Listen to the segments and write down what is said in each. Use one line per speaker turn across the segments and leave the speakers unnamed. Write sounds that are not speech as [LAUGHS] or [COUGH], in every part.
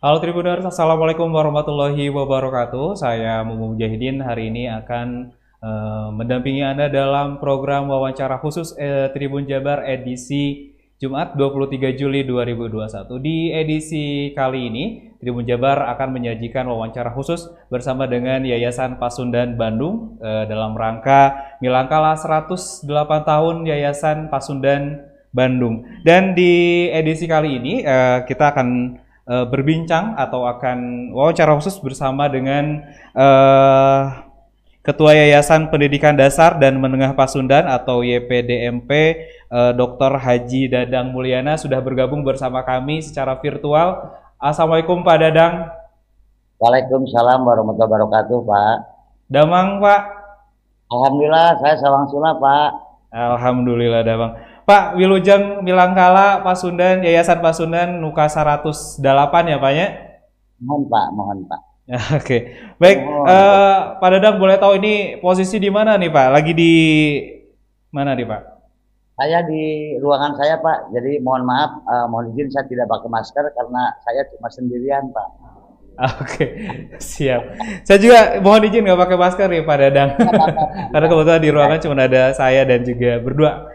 Halo Tribuners, Assalamualaikum warahmatullahi wabarakatuh. Saya Mumu Mujahidin hari ini akan uh, mendampingi Anda dalam program wawancara khusus uh, Tribun Jabar edisi Jumat 23 Juli 2021. Di edisi kali ini, Tribun Jabar akan menyajikan wawancara khusus bersama dengan Yayasan Pasundan Bandung uh, dalam rangka Milangkala 108 tahun Yayasan Pasundan Bandung. Dan di edisi kali ini uh, kita akan uh, berbincang atau akan wawancara khusus bersama dengan uh, Ketua Yayasan Pendidikan Dasar dan Menengah Pasundan atau YPDMP uh, Dr. Haji Dadang Mulyana sudah bergabung bersama kami secara virtual. Assalamualaikum Pak Dadang.
Waalaikumsalam warahmatullahi wabarakatuh Pak.
Damang Pak.
Alhamdulillah saya Sawang Sula Pak.
Alhamdulillah Damang. Pak Wilujeng Milangkala Pasundan Yayasan Pasundan Nuka 108 ya Pak ya?
Mohon Pak, mohon Pak.
Oke, okay. baik. Oh, uh, Pak Dadang boleh tahu ini posisi di mana nih Pak? Lagi di mana nih Pak?
Saya di ruangan saya Pak. Jadi mohon maaf, uh, mohon izin saya tidak pakai masker karena saya cuma sendirian Pak.
Oke, okay. siap. Saya juga mohon izin nggak pakai masker nih Pak Dadang. [LAUGHS] Karena kebetulan di ruangan cuma ada saya dan juga berdua.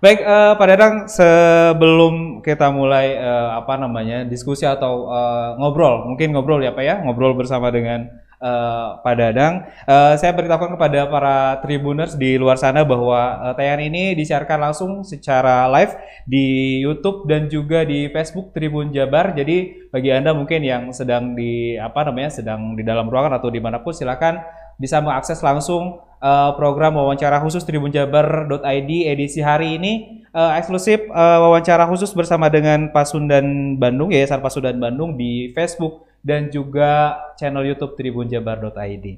Baik, uh, Pak Dadang, sebelum kita mulai uh, apa namanya diskusi atau uh, ngobrol, mungkin ngobrol ya Pak ya, ngobrol bersama dengan uh, Pak Dadang, uh, saya beritahukan kepada para tribuners di luar sana bahwa uh, tayangan ini disiarkan langsung secara live di YouTube dan juga di Facebook Tribun Jabar. Jadi bagi anda mungkin yang sedang di apa namanya, sedang di dalam ruangan atau di mana pun, silakan bisa mengakses langsung uh, program wawancara khusus tribunjabar.id edisi hari ini uh, eksklusif uh, wawancara khusus bersama dengan Pasundan Bandung Yayasan Pasundan Bandung di Facebook dan juga channel YouTube tribunjabar.id. Oke,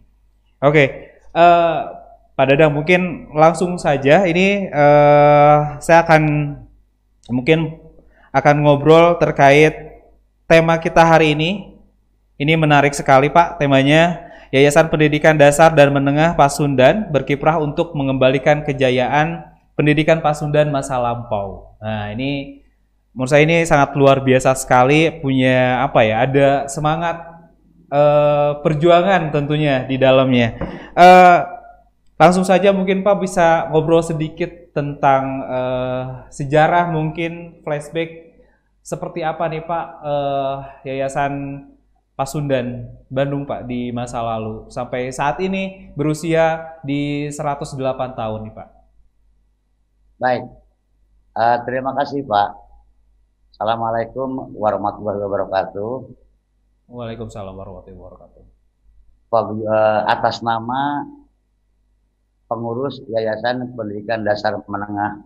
okay. uh, Pak Dadang mungkin langsung saja ini uh, saya akan mungkin akan ngobrol terkait tema kita hari ini. Ini menarik sekali Pak temanya Yayasan Pendidikan Dasar dan Menengah Pasundan berkiprah untuk mengembalikan kejayaan pendidikan Pasundan masa lampau. Nah, ini menurut saya ini sangat luar biasa sekali punya apa ya? Ada semangat uh, perjuangan tentunya di dalamnya. Uh, langsung saja mungkin Pak bisa ngobrol sedikit tentang uh, sejarah mungkin flashback seperti apa nih Pak uh, Yayasan Pasundan, Bandung Pak di masa lalu sampai saat ini berusia di 108 tahun nih Pak.
Baik, uh, terima kasih Pak. Assalamualaikum warahmatullahi wabarakatuh.
Waalaikumsalam warahmatullahi wabarakatuh.
Pak, uh, atas nama pengurus Yayasan Pendidikan Dasar Menengah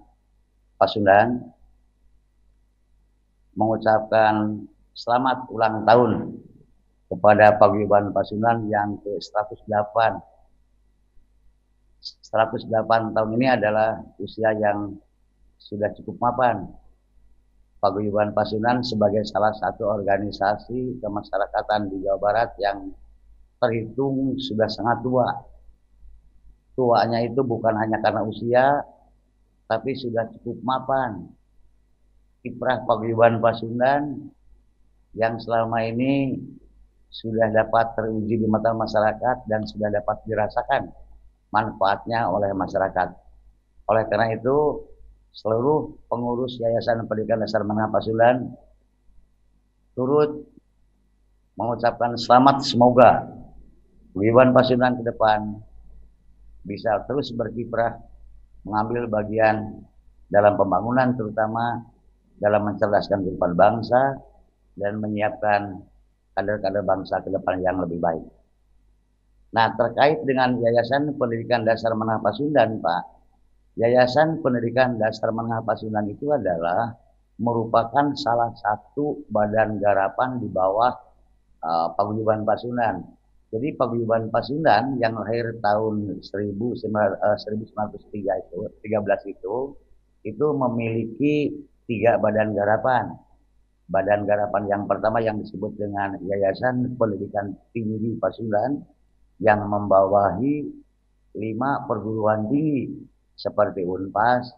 Pasundan mengucapkan selamat ulang tahun kepada paguyuban Pasundan yang ke-108. 108 tahun ini adalah usia yang sudah cukup mapan. Paguyuban Pasundan sebagai salah satu organisasi kemasyarakatan di Jawa Barat yang terhitung sudah sangat tua. Tuanya itu bukan hanya karena usia, tapi sudah cukup mapan. Kiprah Paguyuban Pasundan yang selama ini sudah dapat teruji di mata masyarakat dan sudah dapat dirasakan manfaatnya oleh masyarakat. Oleh karena itu, seluruh pengurus Yayasan Pendidikan Dasar Menengah Pasulan turut mengucapkan selamat semoga Wiwan Pasundan ke depan bisa terus berkiprah mengambil bagian dalam pembangunan terutama dalam mencerdaskan kehidupan bangsa dan menyiapkan kader-kader bangsa ke depan yang lebih baik. Nah, terkait dengan Yayasan Pendidikan Dasar Menengah Pasundan, Pak, Yayasan Pendidikan Dasar Menengah Pasundan itu adalah merupakan salah satu badan garapan di bawah uh, Paguyuban Pasundan. Jadi Paguyuban Pasundan yang lahir tahun 1903 uh, itu, 13 itu, itu memiliki tiga badan garapan badan garapan yang pertama yang disebut dengan Yayasan Pendidikan Tinggi Pasundan yang membawahi lima perguruan tinggi seperti UNPAS,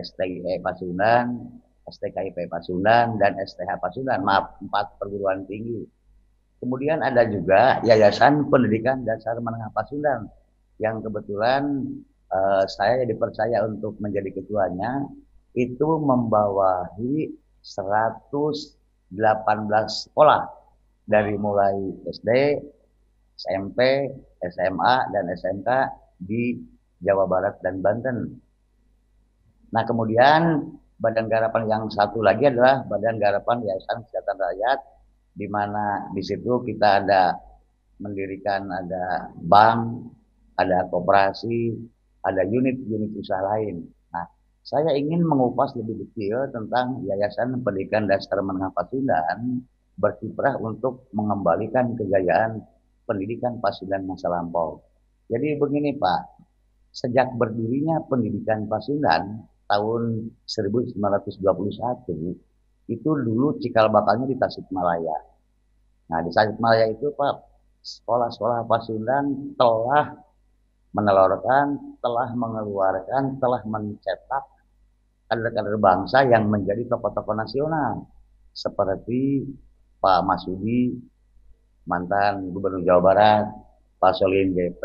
STIE Pasundan, STKIP Pasundan dan STH Pasundan, maaf, empat perguruan tinggi. Kemudian ada juga Yayasan Pendidikan Dasar Menengah Pasundan yang kebetulan uh, saya dipercaya untuk menjadi ketuanya itu membawahi 118 sekolah dari mulai SD, SMP, SMA, dan SMK di Jawa Barat dan Banten. Nah kemudian badan garapan yang satu lagi adalah badan garapan Yayasan Kesehatan Rakyat, di mana di situ kita ada mendirikan ada bank, ada koperasi, ada unit-unit usaha lain. Saya ingin mengupas lebih detail tentang Yayasan Pendidikan Dasar Menengah Pasundan berkiprah untuk mengembalikan kejayaan pendidikan Pasundan masa lampau. Jadi begini Pak, sejak berdirinya pendidikan Pasundan tahun 1921 itu dulu cikal bakalnya di Tasikmalaya. Nah di Tasikmalaya itu Pak sekolah-sekolah Pasundan telah menelurkan, telah mengeluarkan, telah mencetak kader-kader bangsa yang menjadi tokoh-tokoh nasional seperti Pak Masudi, mantan Gubernur Jawa Barat, Pak Solin GP,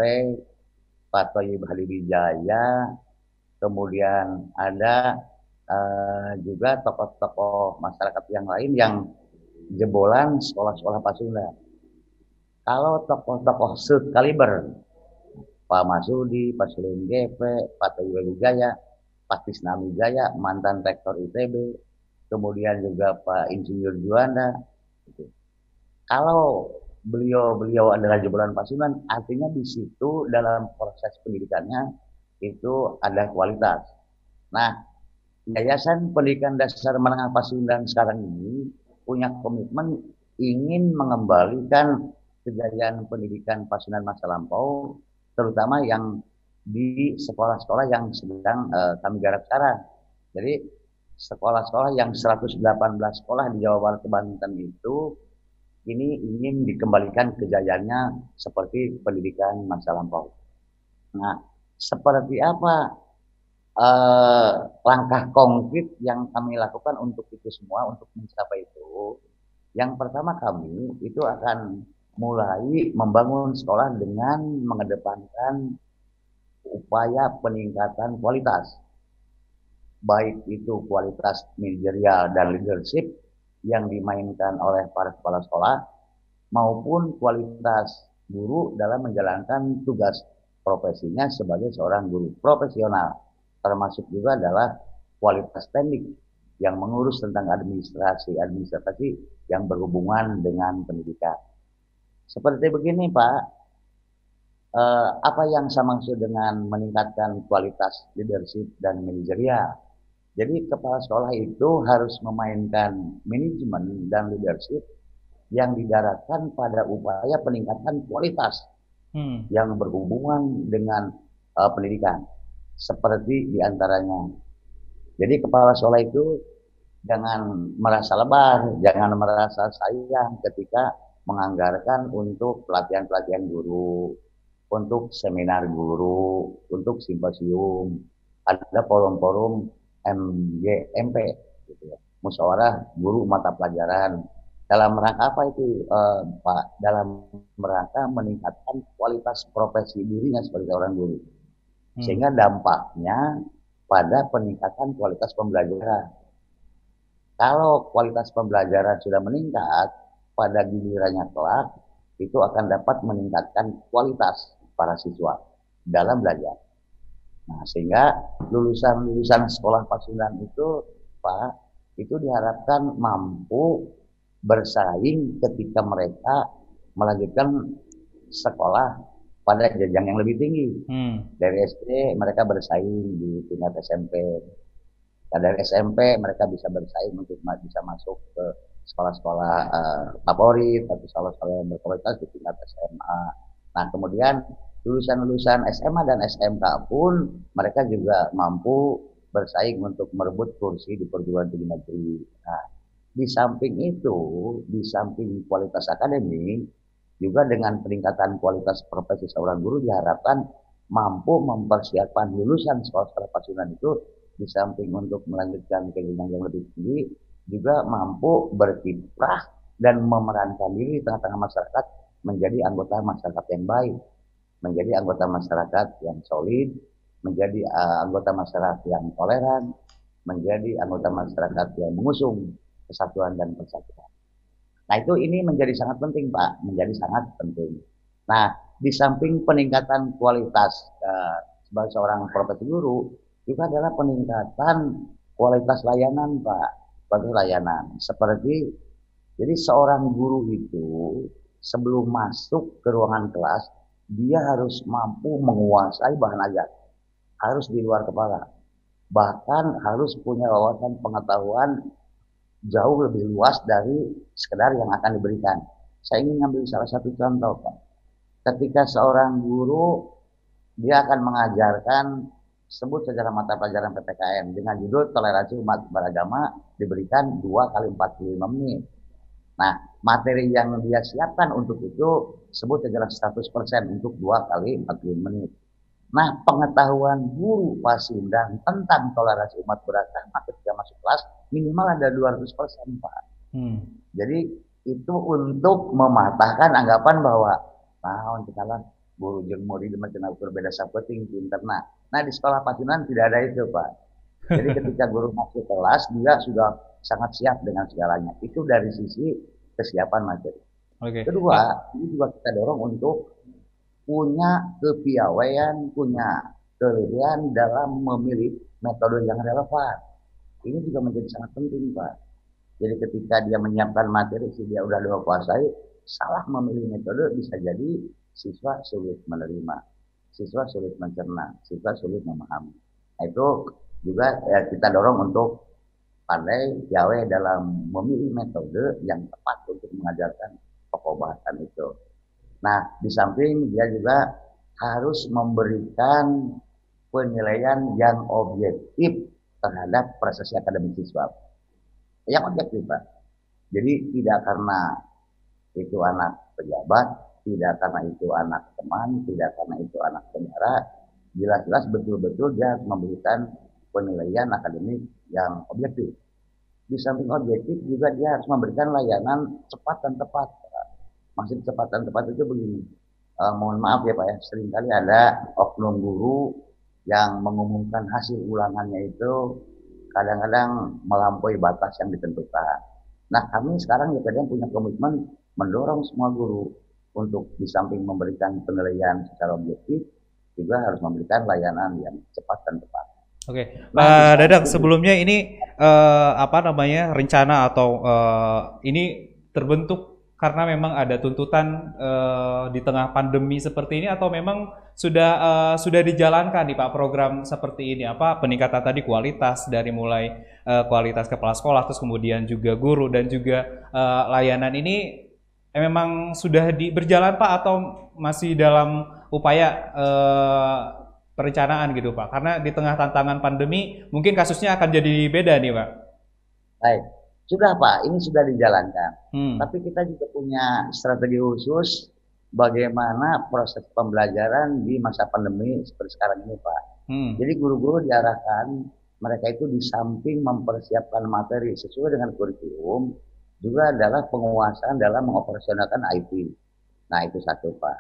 Pak Toyib Halibijaya, kemudian ada uh, juga tokoh-tokoh masyarakat yang lain yang jebolan sekolah-sekolah Pasundan. Kalau tokoh-tokoh kaliber, Pak Masudi, Pak Sulim GP, Pak Toyo Jaya, Pak Tisna Jaya, mantan rektor ITB, kemudian juga Pak Insinyur Juanda. Gitu. Kalau beliau-beliau adalah jebolan Pasundan, artinya di situ dalam proses pendidikannya itu ada kualitas. Nah, Yayasan Pendidikan Dasar Menengah Pasundan sekarang ini punya komitmen ingin mengembalikan kejayaan pendidikan Pasundan masa lampau, terutama yang di sekolah-sekolah yang sedang uh, kami garap sekarang. Jadi sekolah-sekolah yang 118 sekolah di Jawa Barat Banten itu ini ingin dikembalikan kejayaannya seperti pendidikan masa lampau. Nah, seperti apa uh, langkah konkret yang kami lakukan untuk itu semua, untuk mencapai itu. Yang pertama kami itu akan mulai membangun sekolah dengan mengedepankan upaya peningkatan kualitas. Baik itu kualitas manajerial dan leadership yang dimainkan oleh para kepala sekolah maupun kualitas guru dalam menjalankan tugas profesinya sebagai seorang guru profesional. Termasuk juga adalah kualitas teknik yang mengurus tentang administrasi, administrasi yang berhubungan dengan pendidikan. Seperti begini Pak, eh, apa yang saya maksud dengan meningkatkan kualitas leadership dan manajerial? Jadi kepala sekolah itu harus memainkan manajemen dan leadership yang didaratkan pada upaya peningkatan kualitas hmm. yang berhubungan dengan uh, pendidikan seperti di antaranya jadi kepala sekolah itu jangan merasa lebar jangan merasa sayang ketika menganggarkan untuk pelatihan-pelatihan guru untuk seminar guru untuk simposium ada forum-forum MGMP gitu ya musyawarah guru mata pelajaran dalam rangka apa itu uh, Pak? Dalam rangka meningkatkan kualitas profesi dirinya sebagai orang guru. Hmm. Sehingga dampaknya pada peningkatan kualitas pembelajaran. Kalau kualitas pembelajaran sudah meningkat, pada gilirannya kelak itu akan dapat meningkatkan kualitas para siswa dalam belajar. Nah, sehingga lulusan-lulusan sekolah Pasundan itu Pak itu diharapkan mampu bersaing ketika mereka melanjutkan sekolah pada jenjang yang lebih tinggi. Hmm. Dari SD mereka bersaing di tingkat SMP. Dan dari SMP mereka bisa bersaing untuk bisa masuk ke sekolah-sekolah uh, favorit atau sekolah-sekolah yang berkualitas di tingkat SMA. Nah kemudian lulusan-lulusan SMA dan SMK pun mereka juga mampu bersaing untuk merebut kursi di perguruan tinggi negeri. Nah, di samping itu, di samping kualitas akademik, juga dengan peningkatan kualitas profesi seorang guru diharapkan mampu mempersiapkan lulusan sekolah-sekolah Pasundan itu di samping untuk melanjutkan ke jenjang yang lebih tinggi, juga mampu berkiprah dan memerankan diri di tengah-tengah masyarakat menjadi anggota masyarakat yang baik, menjadi anggota masyarakat yang solid, menjadi uh, anggota masyarakat yang toleran, menjadi anggota masyarakat yang mengusung kesatuan dan persatuan. Nah itu ini menjadi sangat penting Pak, menjadi sangat penting. Nah di samping peningkatan kualitas uh, sebagai seorang profesi guru, juga adalah peningkatan kualitas layanan Pak, kualitas layanan. Seperti jadi seorang guru itu sebelum masuk ke ruangan kelas dia harus mampu menguasai bahan ajar, harus di luar kepala, bahkan harus punya wawasan pengetahuan jauh lebih luas dari sekedar yang akan diberikan. Saya ingin ngambil salah satu contoh, Pak. Ketika seorang guru dia akan mengajarkan sebut secara mata pelajaran PPKN dengan judul toleransi umat beragama diberikan 2 kali 45 menit. Nah, materi yang dia siapkan untuk itu sebut secara 100% untuk 2 kali 45 menit. Nah, pengetahuan guru Pasundan tentang toleransi umat beragama ketika masuk kelas minimal ada 200% Pak. Hmm. Jadi itu untuk mematahkan anggapan bahwa nah untuk kalian guru jeung murid macam berbeda sapeting pinter nah nah di sekolah Pacinan tidak ada itu pak jadi ketika guru masuk kelas dia sudah sangat siap dengan segalanya itu dari sisi kesiapan materi okay. kedua ini juga kita dorong untuk punya kepiawaian punya kelebihan dalam memilih metode yang relevan ini juga menjadi sangat penting pak jadi ketika dia menyiapkan materi si dia udah dua kuasai salah memilih metode bisa jadi siswa sulit menerima, siswa sulit mencerna, siswa sulit memahami. Nah, itu juga ya, kita dorong untuk pandai piawai dalam memilih metode yang tepat untuk mengajarkan bahasan itu. Nah, di samping dia juga harus memberikan penilaian yang objektif terhadap prestasi akademik siswa. Yang objektif, Pak. Jadi tidak karena itu anak pejabat, tidak karena itu anak teman, tidak karena itu anak saudara, jelas-jelas betul-betul dia memberikan penilaian akademik yang objektif. Di samping objektif juga dia harus memberikan layanan cepat dan tepat. Maksud cepat dan tepat itu begini, eh, mohon maaf ya Pak ya, sering kali ada oknum guru yang mengumumkan hasil ulangannya itu kadang-kadang melampaui batas yang ditentukan. Nah kami sekarang ya punya komitmen mendorong semua guru untuk di samping memberikan penilaian secara objektif juga harus memberikan layanan yang cepat dan tepat.
Oke, okay. nah, Dadang sebelumnya ini uh, apa namanya rencana atau uh, ini terbentuk karena memang ada tuntutan uh, di tengah pandemi seperti ini atau memang sudah uh, sudah dijalankan nih Pak program seperti ini apa peningkatan tadi kualitas dari mulai uh, kualitas kepala sekolah terus kemudian juga guru dan juga uh, layanan ini eh, memang sudah di, berjalan Pak atau masih dalam upaya eh, perencanaan gitu Pak? Karena di tengah tantangan pandemi mungkin kasusnya akan jadi beda nih Pak.
Baik, sudah Pak, ini sudah dijalankan. Hmm. Tapi kita juga punya strategi khusus bagaimana proses pembelajaran di masa pandemi seperti sekarang ini Pak. Hmm. Jadi guru-guru diarahkan mereka itu di samping mempersiapkan materi sesuai dengan kurikulum, juga adalah penguasaan dalam mengoperasionalkan IT. Nah itu satu Pak.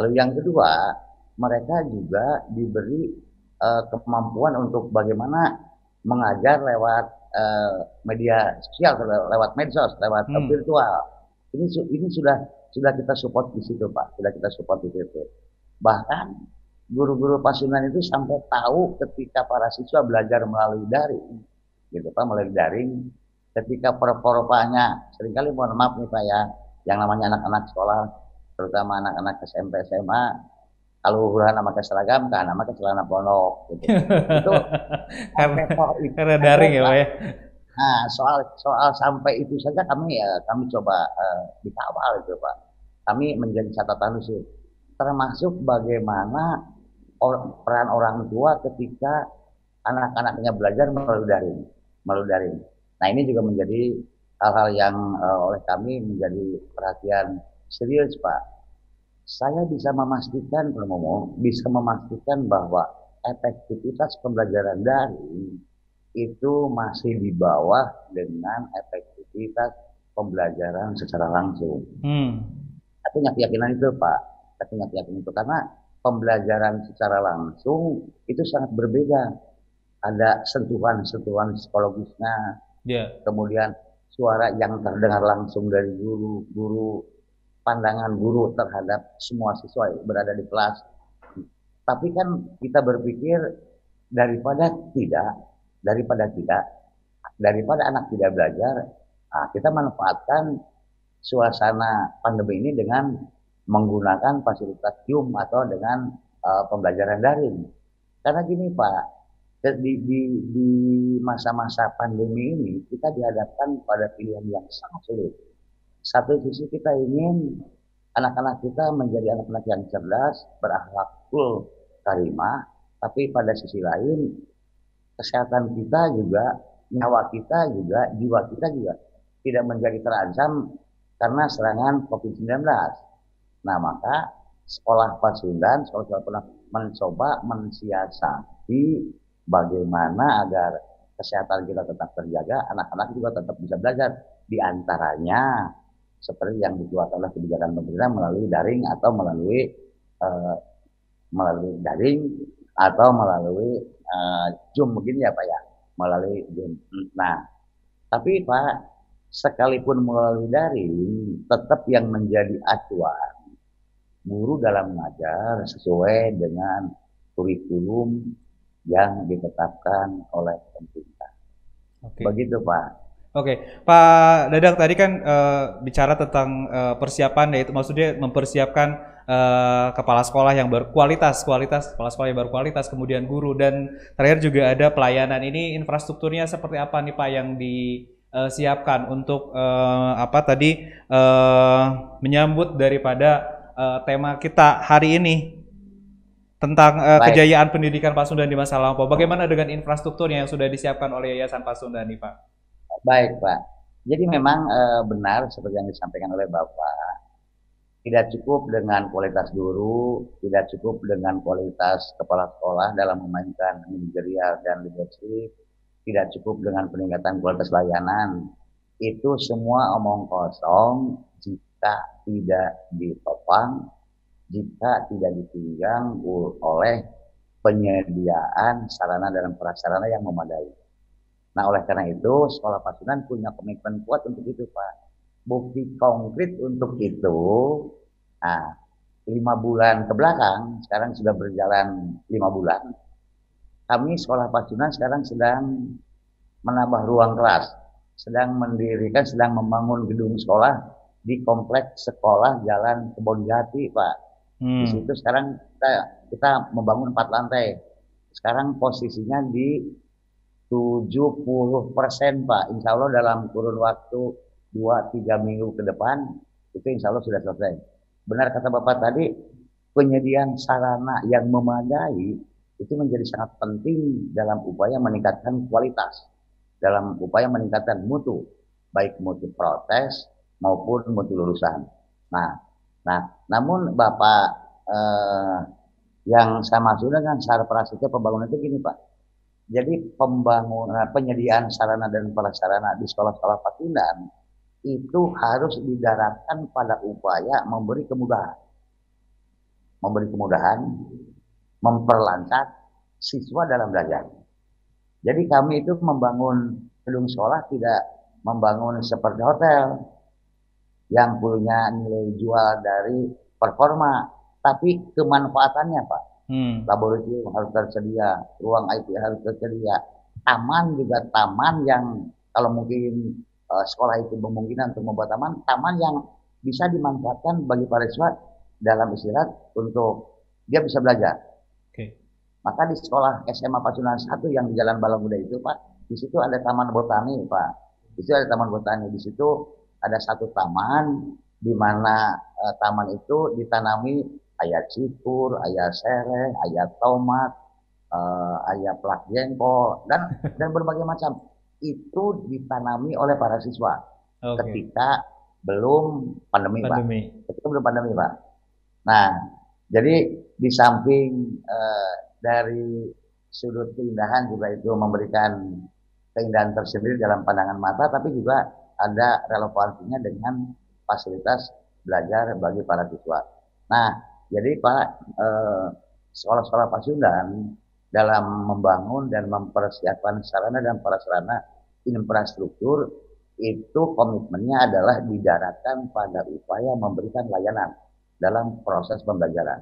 Lalu yang kedua, mereka juga diberi uh, kemampuan untuk bagaimana mengajar lewat uh, media sosial, lewat medsos, lewat hmm. virtual. Ini ini sudah sudah kita support di situ Pak, sudah kita support di situ. Bahkan guru-guru pasunan itu sampai tahu ketika para siswa belajar melalui daring, gitu Pak, melalui daring, ketika performanya sering kali mohon maaf nih Pak ya yang namanya anak-anak sekolah terutama anak-anak SMP SMA kalau urusan pakai seragam kan nama celana pondok gitu. itu [LAUGHS]
karena daring ya Pak ya
nah soal soal sampai itu saja kami ya kami coba uh, dikawal itu Pak kami menjadi catatan khusus termasuk bagaimana or, peran orang tua ketika anak-anaknya belajar melalui daring melalui daring Nah ini juga menjadi hal-hal yang uh, oleh kami menjadi perhatian serius Pak. Saya bisa memastikan, ngomong, bisa memastikan bahwa efektivitas pembelajaran daring itu masih di bawah dengan efektivitas pembelajaran secara langsung. Hmm. Aku punya keyakinan itu Pak, aku punya keyakinan itu karena pembelajaran secara langsung itu sangat berbeda. Ada sentuhan-sentuhan psikologisnya, yeah. kemudian suara yang terdengar langsung dari guru, guru pandangan guru terhadap semua siswa yang berada di kelas. Tapi kan kita berpikir daripada tidak, daripada tidak, daripada anak tidak belajar, Nah, kita manfaatkan suasana pandemi ini dengan menggunakan fasilitas Zoom atau dengan uh, pembelajaran daring. Karena gini Pak, di, di, di masa-masa pandemi ini kita dihadapkan pada pilihan yang sangat sulit. Satu sisi kita ingin anak-anak kita menjadi anak-anak yang cerdas, berakhlakul karimah, tapi pada sisi lain kesehatan kita juga, nyawa kita juga, jiwa kita juga tidak menjadi terancam karena serangan COVID-19. Nah, maka sekolah Pasundan, sekolah-sekolah pernah mencoba mensiasati bagaimana agar kesehatan kita tetap terjaga, anak-anak juga tetap bisa belajar. Di antaranya seperti yang dikeluarkan oleh kebijakan pemerintah melalui daring atau melalui uh, melalui daring atau melalui uh, Zoom mungkin ya Pak ya, melalui Zoom. Nah, tapi Pak sekalipun melalui daring, tetap yang menjadi acuan guru dalam mengajar sesuai dengan kurikulum yang ditetapkan oleh pemerintah. Oke. Begitu Pak.
Oke, Pak Dadang tadi kan uh, bicara tentang uh, persiapan, yaitu maksudnya mempersiapkan uh, kepala sekolah yang berkualitas, kualitas kepala sekolah yang berkualitas, kemudian guru dan terakhir juga ada pelayanan. Ini infrastrukturnya seperti apa nih Pak yang di uh, siapkan untuk uh, apa tadi uh, menyambut daripada uh, tema kita hari ini tentang uh, kejayaan pendidikan Pasundan di masa lampau. Bagaimana dengan infrastrukturnya yang sudah disiapkan oleh Yayasan Pasundan ini, Pak?
Baik, Pak. Jadi memang uh, benar seperti yang disampaikan oleh Bapak. Tidak cukup dengan kualitas guru, tidak cukup dengan kualitas kepala sekolah dalam memainkan manajerial dan leadership, tidak cukup dengan peningkatan kualitas layanan. Itu semua omong kosong jika tidak ditopang, jika tidak ditunjang oleh penyediaan sarana dan prasarana yang memadai. Nah, oleh karena itu, Sekolah Pasundan punya komitmen kuat untuk itu, Pak. Bukti konkret untuk itu, nah, lima bulan ke belakang, sekarang sudah berjalan lima bulan, kami sekolah Pacunan sekarang sedang menambah ruang kelas, sedang mendirikan, sedang membangun gedung sekolah di kompleks sekolah Jalan Kebon Jati, Pak. Hmm. Di situ sekarang kita, kita membangun empat lantai. Sekarang posisinya di 70 persen, Pak. Insya Allah dalam kurun waktu 2-3 minggu ke depan, itu insya Allah sudah selesai. Benar kata Bapak tadi, penyediaan sarana yang memadai itu menjadi sangat penting dalam upaya meningkatkan kualitas, dalam upaya meningkatkan mutu, baik mutu protes maupun mutu lulusan. Nah, nah, namun Bapak eh, yang saya maksud dengan syarat prasetya pembangunan itu gini Pak. Jadi pembangunan penyediaan sarana dan prasarana di sekolah-sekolah Patundan itu harus didaratkan pada upaya memberi kemudahan. Memberi kemudahan memperlancar siswa dalam belajar. Jadi kami itu membangun gedung sekolah tidak membangun seperti hotel yang punya nilai jual dari performa, tapi kemanfaatannya Pak. Hmm. Laboratorium harus tersedia, ruang IT harus tersedia, taman juga taman yang kalau mungkin uh, sekolah itu memungkinkan untuk membuat taman, taman yang bisa dimanfaatkan bagi para siswa dalam istirahat untuk dia bisa belajar. Maka di sekolah SMA Pacunan 1 yang di Jalan Balang Muda itu Pak, di situ ada taman botani Pak. Di situ ada taman botani. Di situ ada satu taman di mana eh, taman itu ditanami ayat cikur, ayat sereh, ayat tomat, eh, ayat plak jengkol dan dan berbagai macam. Itu ditanami oleh para siswa okay. ketika belum pandemi, pandemi, Pak. Ketika belum pandemi Pak. Nah, jadi di samping eh, dari sudut keindahan juga itu memberikan keindahan tersendiri dalam pandangan mata, tapi juga ada relevansinya dengan fasilitas belajar bagi para siswa. Nah, jadi Pak, eh, sekolah-sekolah Pasundan dalam membangun dan mempersiapkan sarana dan prasarana infrastruktur itu komitmennya adalah didaratkan pada upaya memberikan layanan dalam proses pembelajaran.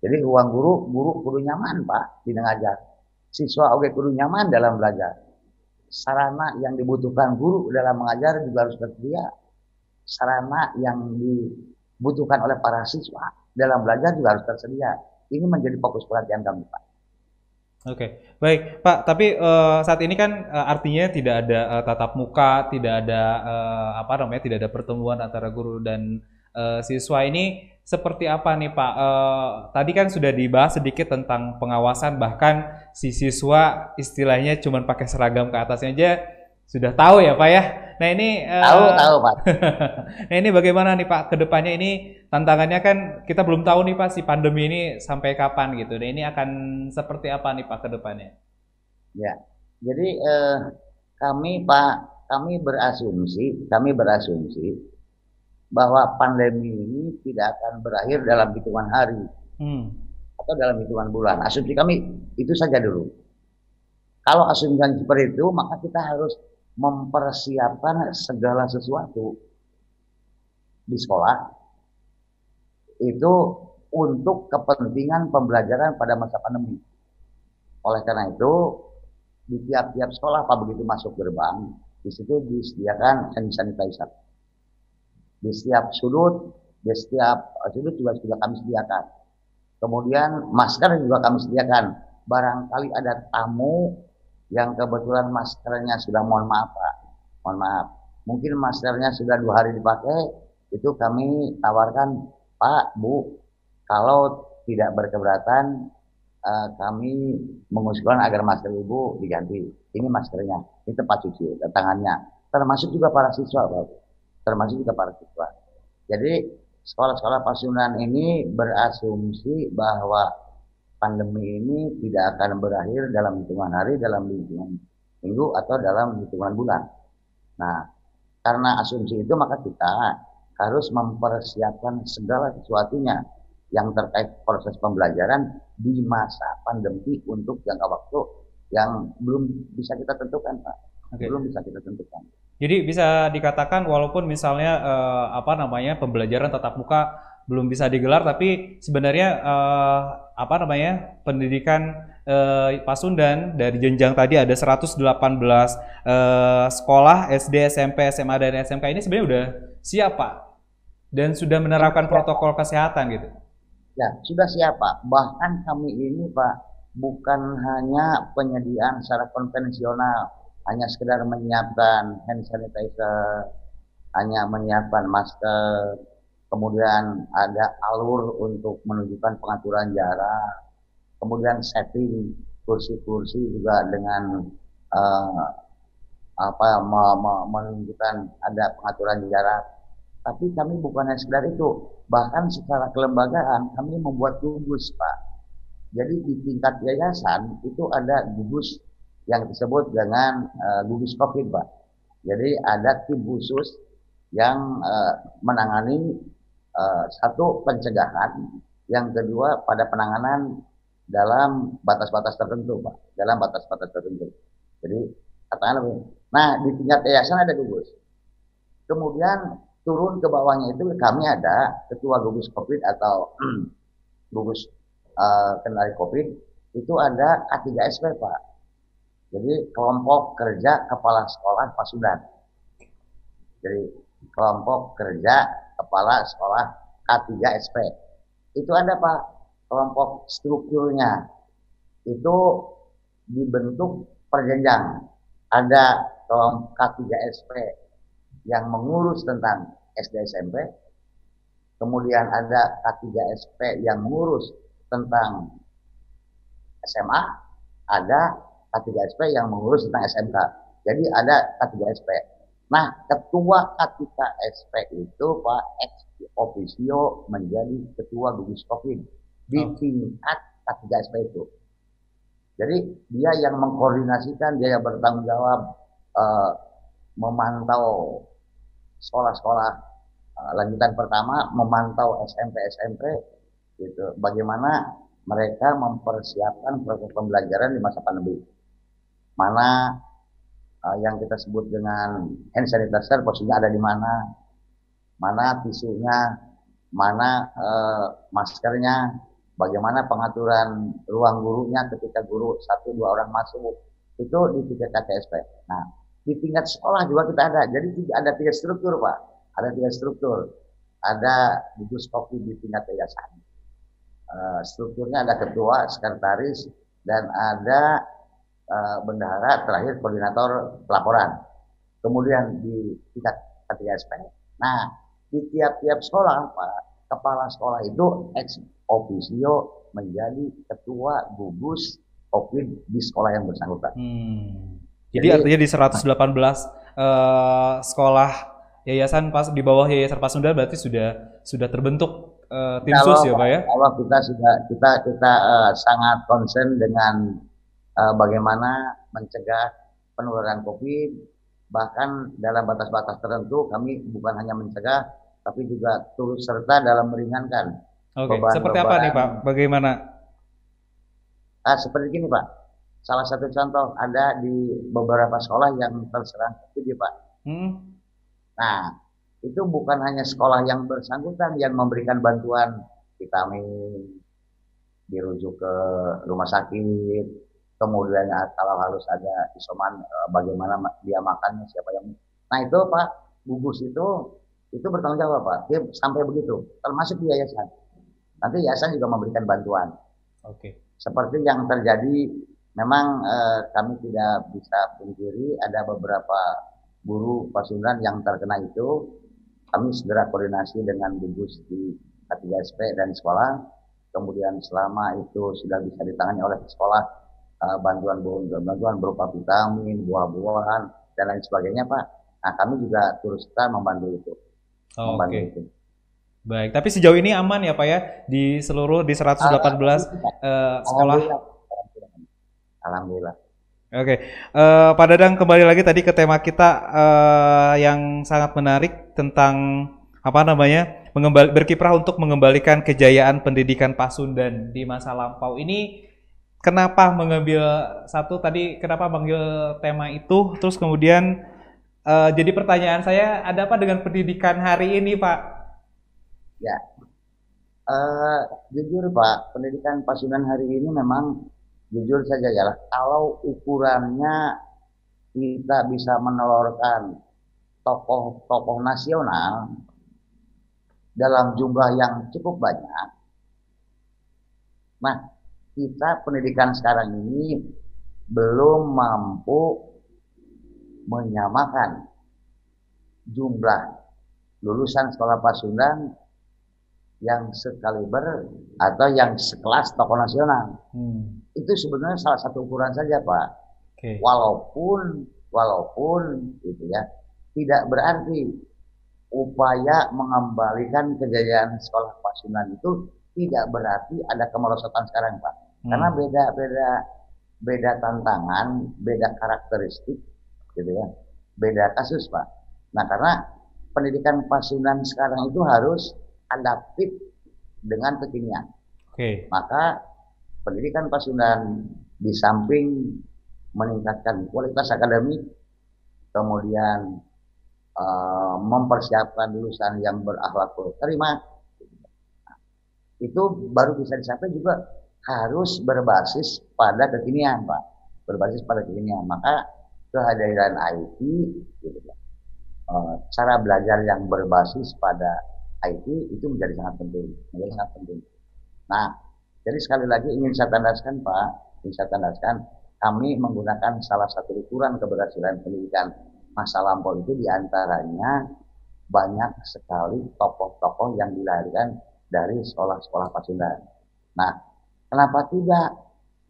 Jadi ruang guru, guru kudu nyaman Pak di ngajar. Siswa oke kudu nyaman dalam belajar sarana yang dibutuhkan guru dalam mengajar juga harus tersedia. Sarana yang dibutuhkan oleh para siswa dalam belajar juga harus tersedia. Ini menjadi fokus perhatian kami, Pak.
Oke, baik Pak. Tapi uh, saat ini kan uh, artinya tidak ada uh, tatap muka, tidak ada uh, apa namanya, tidak ada pertemuan antara guru dan uh, siswa ini seperti apa nih Pak? Uh, tadi kan sudah dibahas sedikit tentang pengawasan, bahkan si siswa istilahnya cuma pakai seragam ke atasnya aja sudah tahu ya Pak ya. Nah ini
uh, tahu tahu Pak. [LAUGHS]
nah ini bagaimana nih Pak ke depannya ini tantangannya kan kita belum tahu nih Pak si pandemi ini sampai kapan gitu. Nah ini akan seperti apa nih Pak ke depannya?
Ya, jadi uh, kami Pak kami berasumsi kami berasumsi bahwa pandemi ini tidak akan berakhir dalam hitungan hari hmm. atau dalam hitungan bulan. Asumsi kami itu saja dulu. Kalau asumsi seperti itu, maka kita harus mempersiapkan segala sesuatu di sekolah itu untuk kepentingan pembelajaran pada masa pandemi. Oleh karena itu, di tiap-tiap sekolah, apa begitu masuk gerbang, di situ disediakan hand sanitizer di setiap sudut, di setiap sudut juga sudah kami sediakan. Kemudian masker juga kami sediakan. Barangkali ada tamu yang kebetulan maskernya sudah mohon maaf Pak, mohon maaf. Mungkin maskernya sudah dua hari dipakai, itu kami tawarkan Pak, Bu, kalau tidak berkeberatan uh, kami mengusulkan agar masker ibu diganti. Ini maskernya, ini tempat cuci tangannya. Termasuk juga para siswa, Pak termasuk juga para siswa. Jadi sekolah-sekolah pasunan ini berasumsi bahwa pandemi ini tidak akan berakhir dalam hitungan hari, dalam hitungan minggu atau dalam hitungan bulan. Nah, karena asumsi itu maka kita harus mempersiapkan segala sesuatunya yang terkait proses pembelajaran di masa pandemi untuk jangka waktu yang belum bisa kita tentukan, Pak. Okay. Belum bisa kita tentukan.
Jadi bisa dikatakan walaupun misalnya uh, apa namanya pembelajaran tatap muka belum bisa digelar, tapi sebenarnya uh, apa namanya pendidikan uh, Pasundan dari jenjang tadi ada 118 uh, sekolah SD, SMP, SMA dan SMK ini sebenarnya udah siap Pak dan sudah menerapkan protokol kesehatan gitu.
Ya sudah siap Pak. Bahkan kami ini Pak bukan hanya penyediaan secara konvensional hanya sekedar menyiapkan hand sanitizer, hanya menyiapkan masker, kemudian ada alur untuk menunjukkan pengaturan jarak, kemudian setting kursi-kursi juga dengan uh, apa menunjukkan ada pengaturan jarak. Tapi kami bukan hanya sekedar itu, bahkan secara kelembagaan kami membuat gugus, Pak. Jadi di tingkat yayasan itu ada gugus yang disebut dengan uh, gugus COVID, Pak. Jadi ada tim khusus yang uh, menangani uh, satu pencegahan, yang kedua pada penanganan dalam batas-batas tertentu, Pak. Dalam batas-batas tertentu. Jadi katakanlah, nah di tingkat yayasan ada gugus. Kemudian turun ke bawahnya itu kami ada ketua gugus COVID atau [CLEARS THROAT] gugus uh, kendali COVID itu ada K3SP Pak jadi kelompok kerja kepala sekolah Pasudan. Jadi kelompok kerja kepala sekolah K3 SP. Itu ada Pak kelompok strukturnya. Itu dibentuk perjenjang. Ada kelompok K3 SP yang mengurus tentang SD SMP. Kemudian ada K3 SP yang mengurus tentang SMA. Ada K3SP yang mengurus tentang SMK. Jadi ada K3SP. Nah, ketua K3SP itu Pak ex officio menjadi ketua gugus COVID di oh. tingkat K3SP itu. Jadi dia yang mengkoordinasikan, dia yang bertanggung jawab uh, memantau sekolah-sekolah uh, lanjutan pertama, memantau SMP-SMP, gitu. Bagaimana mereka mempersiapkan proses pembelajaran di masa pandemi. Mana uh, yang kita sebut dengan hand sanitizer posisinya ada di mana, mana tisunya, mana uh, maskernya, bagaimana pengaturan ruang gurunya ketika guru satu dua orang masuk itu di tingkat KTSP. Nah di tingkat sekolah juga kita ada. Jadi ada tiga struktur pak. Ada tiga struktur. Ada gugus kopi di tingkat yayasan. Uh, strukturnya ada ketua, sekretaris, dan ada uh, bendahara, terakhir koordinator pelaporan. Kemudian di tingkat KTSP. Nah di tiap-tiap sekolah pak, kepala sekolah itu ex officio menjadi ketua gugus COVID di sekolah yang bersangkutan.
Hmm. Jadi, Jadi artinya di 118 uh, eh, sekolah yayasan pas di bawah yayasan Pasundan berarti sudah sudah terbentuk uh, tim sus ya Pak ya?
Kalau kita sudah kita kita uh, sangat concern dengan uh, bagaimana mencegah penularan COVID bahkan dalam batas-batas tertentu kami bukan hanya mencegah tapi juga turut serta dalam meringankan
Oke, okay. seperti apa nih Pak? Bagaimana?
Ah, seperti ini Pak. Salah satu contoh ada di beberapa sekolah yang terserang COVID Pak. Hmm. Nah, itu bukan hanya sekolah yang bersangkutan yang memberikan bantuan vitamin, dirujuk ke rumah sakit, kemudian kalau harus ada isoman eh, bagaimana dia makannya siapa yang nah itu pak gugus itu itu bertanggung jawab pak dia sampai begitu termasuk di yayasan Nanti yayasan juga memberikan bantuan. Oke. Okay. Seperti yang terjadi, memang eh, kami tidak bisa pungkiri ada beberapa guru pasukan yang terkena itu. Kami segera koordinasi dengan gugus di K3SP dan sekolah. Kemudian selama itu sudah bisa ditangani oleh sekolah, eh, bantuan bantuan berupa vitamin, buah-buahan dan lain sebagainya, Pak. Nah, kami juga terus kita membantu itu.
Oh, membantu okay. itu. Baik, tapi sejauh ini aman ya Pak ya di seluruh di 118 uh, sekolah.
Alhamdulillah.
Oke, okay. uh, eh, Pak Dadang kembali lagi tadi ke tema kita uh, yang sangat menarik tentang apa namanya berkiprah untuk mengembalikan kejayaan pendidikan Pasundan di masa lampau. Ini kenapa mengambil satu tadi kenapa mengambil tema itu terus kemudian uh, jadi pertanyaan saya ada apa dengan pendidikan hari ini Pak?
Ya, uh, jujur Pak, pendidikan Pasundan hari ini memang jujur saja ya, kalau ukurannya kita bisa menelurkan tokoh-tokoh nasional dalam jumlah yang cukup banyak. Nah, kita pendidikan sekarang ini belum mampu menyamakan jumlah lulusan sekolah Pasundan yang sekaliber atau yang sekelas tokoh nasional. Hmm. Itu sebenarnya salah satu ukuran saja, Pak. Okay. Walaupun walaupun gitu ya, tidak berarti upaya mengembalikan kejayaan sekolah Pasundan itu tidak berarti ada kemerosotan sekarang, Pak. Hmm. Karena beda-beda beda tantangan, beda karakteristik gitu ya. Beda kasus, Pak. Nah, karena pendidikan Pasundan sekarang itu harus adaptif dengan kekinian. Oke. Okay. Maka pendidikan Pasundan di samping meningkatkan kualitas akademik, kemudian uh, mempersiapkan lulusan yang berakhlak terima, itu baru bisa dicapai juga harus berbasis pada kekinian, Pak. Berbasis pada kekinian. Maka kehadiran IT, gitu, uh, cara belajar yang berbasis pada IT itu menjadi sangat penting, menjadi sangat penting. Nah, jadi sekali lagi ingin saya tandaskan Pak, ingin saya tandaskan kami menggunakan salah satu ukuran keberhasilan pendidikan masa lampau itu di antaranya banyak sekali tokoh-tokoh yang dilahirkan dari sekolah-sekolah Pasundan. Nah, kenapa tidak?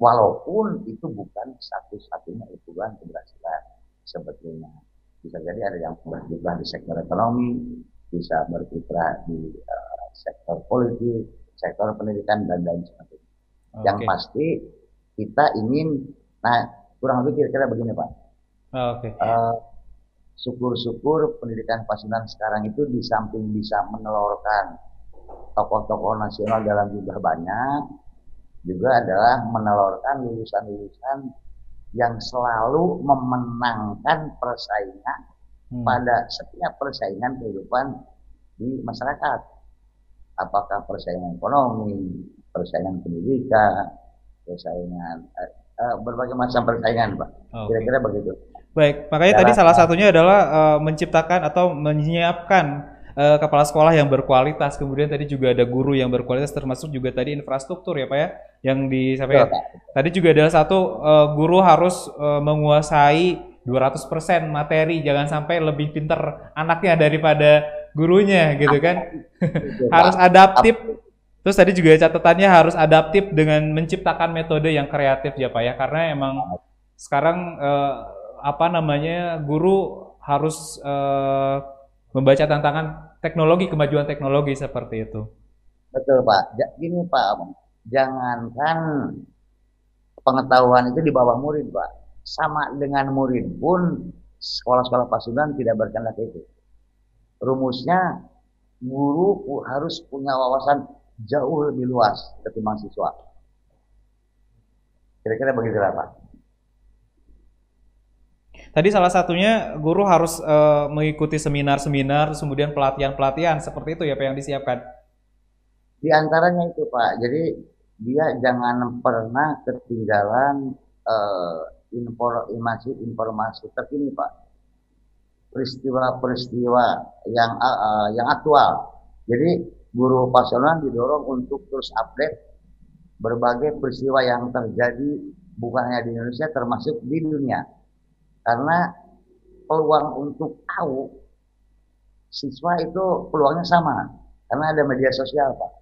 Walaupun itu bukan satu-satunya ukuran keberhasilan sebetulnya. Bisa jadi ada yang berkiprah di sektor ekonomi, bisa berkiprah di uh, sektor politik, sektor pendidikan dan lain sebagainya. Okay. Yang pasti kita ingin, nah kurang lebih kira-kira begini Pak.
Oh, Oke. Okay.
Uh, syukur-syukur pendidikan Pasundan sekarang itu di samping bisa menelurkan tokoh-tokoh nasional dalam jumlah banyak, juga adalah menelurkan lulusan-lulusan yang selalu memenangkan persaingan hmm. pada setiap persaingan kehidupan di masyarakat. Apakah persaingan ekonomi, persaingan pendidikan, persaingan eh, eh, berbagai macam persaingan, Pak. Kira-kira begitu.
Baik, makanya tadi salah satunya adalah uh, menciptakan atau menyiapkan uh, kepala sekolah yang berkualitas. Kemudian tadi juga ada guru yang berkualitas, termasuk juga tadi infrastruktur ya Pak ya, yang disampaikan. Tadi juga adalah satu uh, guru harus uh, menguasai 200% materi, jangan sampai lebih pinter anaknya daripada gurunya gitu kan. [LAUGHS] harus adaptif. Terus tadi juga catatannya harus adaptif dengan menciptakan metode yang kreatif ya Pak ya, karena emang sekarang uh, apa namanya guru harus uh, membaca tantangan teknologi kemajuan teknologi seperti itu.
Betul Pak. Gini Pak, jangankan pengetahuan itu di bawah murid Pak. Sama dengan murid pun sekolah-sekolah Pasundan tidak berkehendak itu. Rumusnya guru harus punya wawasan jauh lebih luas ketimbang siswa. Kira-kira begitulah Pak.
Tadi salah satunya guru harus uh, mengikuti seminar-seminar, kemudian pelatihan-pelatihan seperti itu ya Pak yang disiapkan.
Di antaranya itu Pak, jadi dia jangan pernah ketinggalan uh, informasi informasi terkini Pak, peristiwa-peristiwa yang uh, yang aktual. Jadi guru pasional didorong untuk terus update berbagai peristiwa yang terjadi bukan hanya di Indonesia termasuk di dunia karena peluang untuk tahu siswa itu peluangnya sama karena ada media sosial Pak.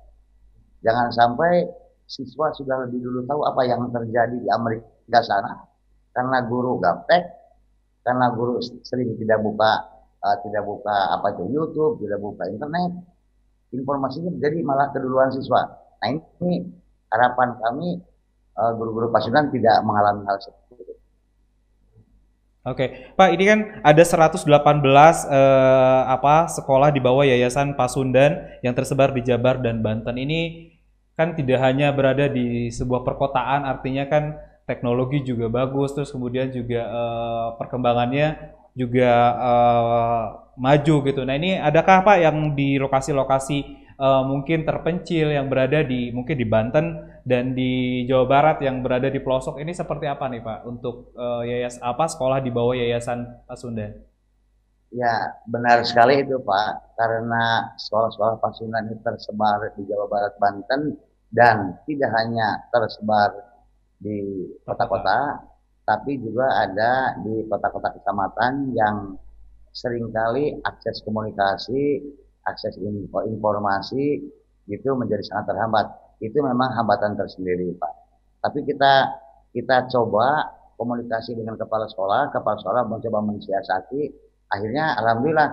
Jangan sampai siswa sudah lebih dulu tahu apa yang terjadi di Amerika sana karena guru gaptek, karena guru sering tidak buka uh, tidak buka apa itu YouTube, tidak buka internet, informasinya jadi malah keduluan siswa. Nah ini harapan kami uh, guru-guru pasukan tidak mengalami hal seperti itu.
Oke, Pak, ini kan ada 118 eh, apa sekolah di bawah Yayasan Pasundan yang tersebar di Jabar dan Banten. Ini kan tidak hanya berada di sebuah perkotaan, artinya kan teknologi juga bagus, terus kemudian juga eh, perkembangannya juga eh, maju gitu. Nah, ini adakah Pak yang di lokasi-lokasi uh, mungkin terpencil yang berada di mungkin di Banten dan di Jawa Barat yang berada di pelosok ini seperti apa nih Pak untuk uh, yayas apa sekolah di bawah Yayasan Pasundan?
Ya benar sekali itu Pak karena sekolah-sekolah Pasundan ini tersebar di Jawa Barat Banten dan tidak hanya tersebar di kota-kota tapi juga ada di kota-kota kecamatan yang sering kali akses komunikasi akses info, informasi itu menjadi sangat terhambat. Itu memang hambatan tersendiri, Pak. Tapi kita kita coba komunikasi dengan kepala sekolah, kepala sekolah mencoba mensiasati, akhirnya alhamdulillah.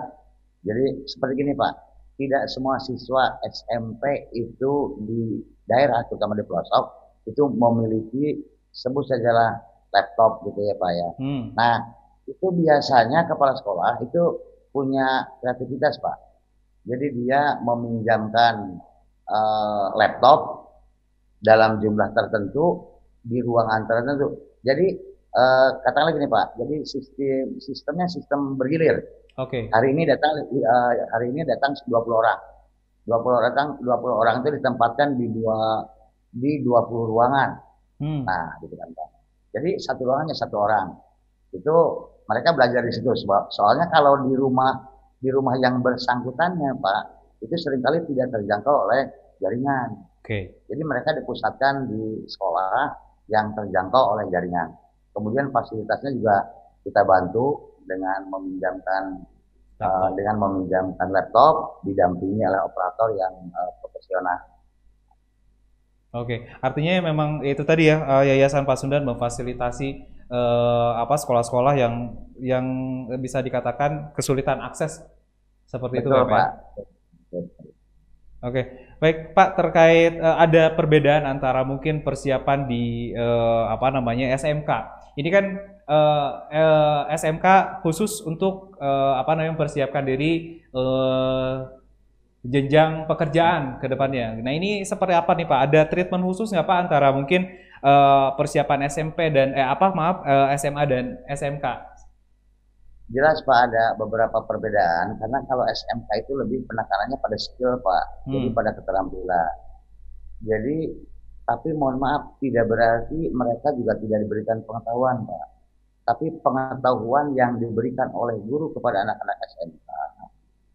Jadi seperti gini, Pak. Tidak semua siswa SMP itu di daerah, terutama di pelosok, itu memiliki sebut sajalah laptop gitu ya, Pak ya. Hmm. Nah, itu biasanya kepala sekolah itu punya kreativitas, Pak jadi dia meminjamkan uh, laptop dalam jumlah tertentu di ruangan tertentu. Jadi uh, katakanlah gini Pak, jadi sistem sistemnya sistem bergilir. Oke. Okay. Hari ini datang uh, hari ini datang 20 orang. 20 orang datang 20 orang itu ditempatkan di dua di 20 ruangan. Hmm. Nah, gitu kan Pak. Jadi satu ruangannya satu orang. Itu mereka belajar di situ. Soalnya kalau di rumah di rumah yang bersangkutannya Pak itu sering kali tidak terjangkau oleh jaringan. Oke. Okay. Jadi mereka dipusatkan di sekolah yang terjangkau oleh jaringan. Kemudian fasilitasnya juga kita bantu dengan meminjamkan uh, dengan meminjamkan laptop didampingi oleh operator yang uh, profesional.
Oke, artinya memang itu tadi ya eh, Yayasan Pasundan memfasilitasi uh, apa sekolah-sekolah yang yang bisa dikatakan kesulitan akses seperti Betul, itu ya, Pak. Oke. Baik Pak terkait uh, ada perbedaan antara mungkin persiapan di uh, apa namanya SMK. Ini kan uh, uh, SMK khusus untuk uh, apa namanya mempersiapkan diri uh, jenjang pekerjaan ke depannya. Nah ini seperti apa nih Pak? Ada treatment khusus nggak Pak antara mungkin uh, persiapan SMP dan eh apa maaf uh, SMA dan SMK?
Jelas Pak ada beberapa perbedaan karena kalau SMK itu lebih penekanannya pada skill Pak, hmm. jadi pada keterampilan. Jadi tapi mohon maaf tidak berarti mereka juga tidak diberikan pengetahuan Pak. Tapi pengetahuan yang diberikan oleh guru kepada anak-anak SMK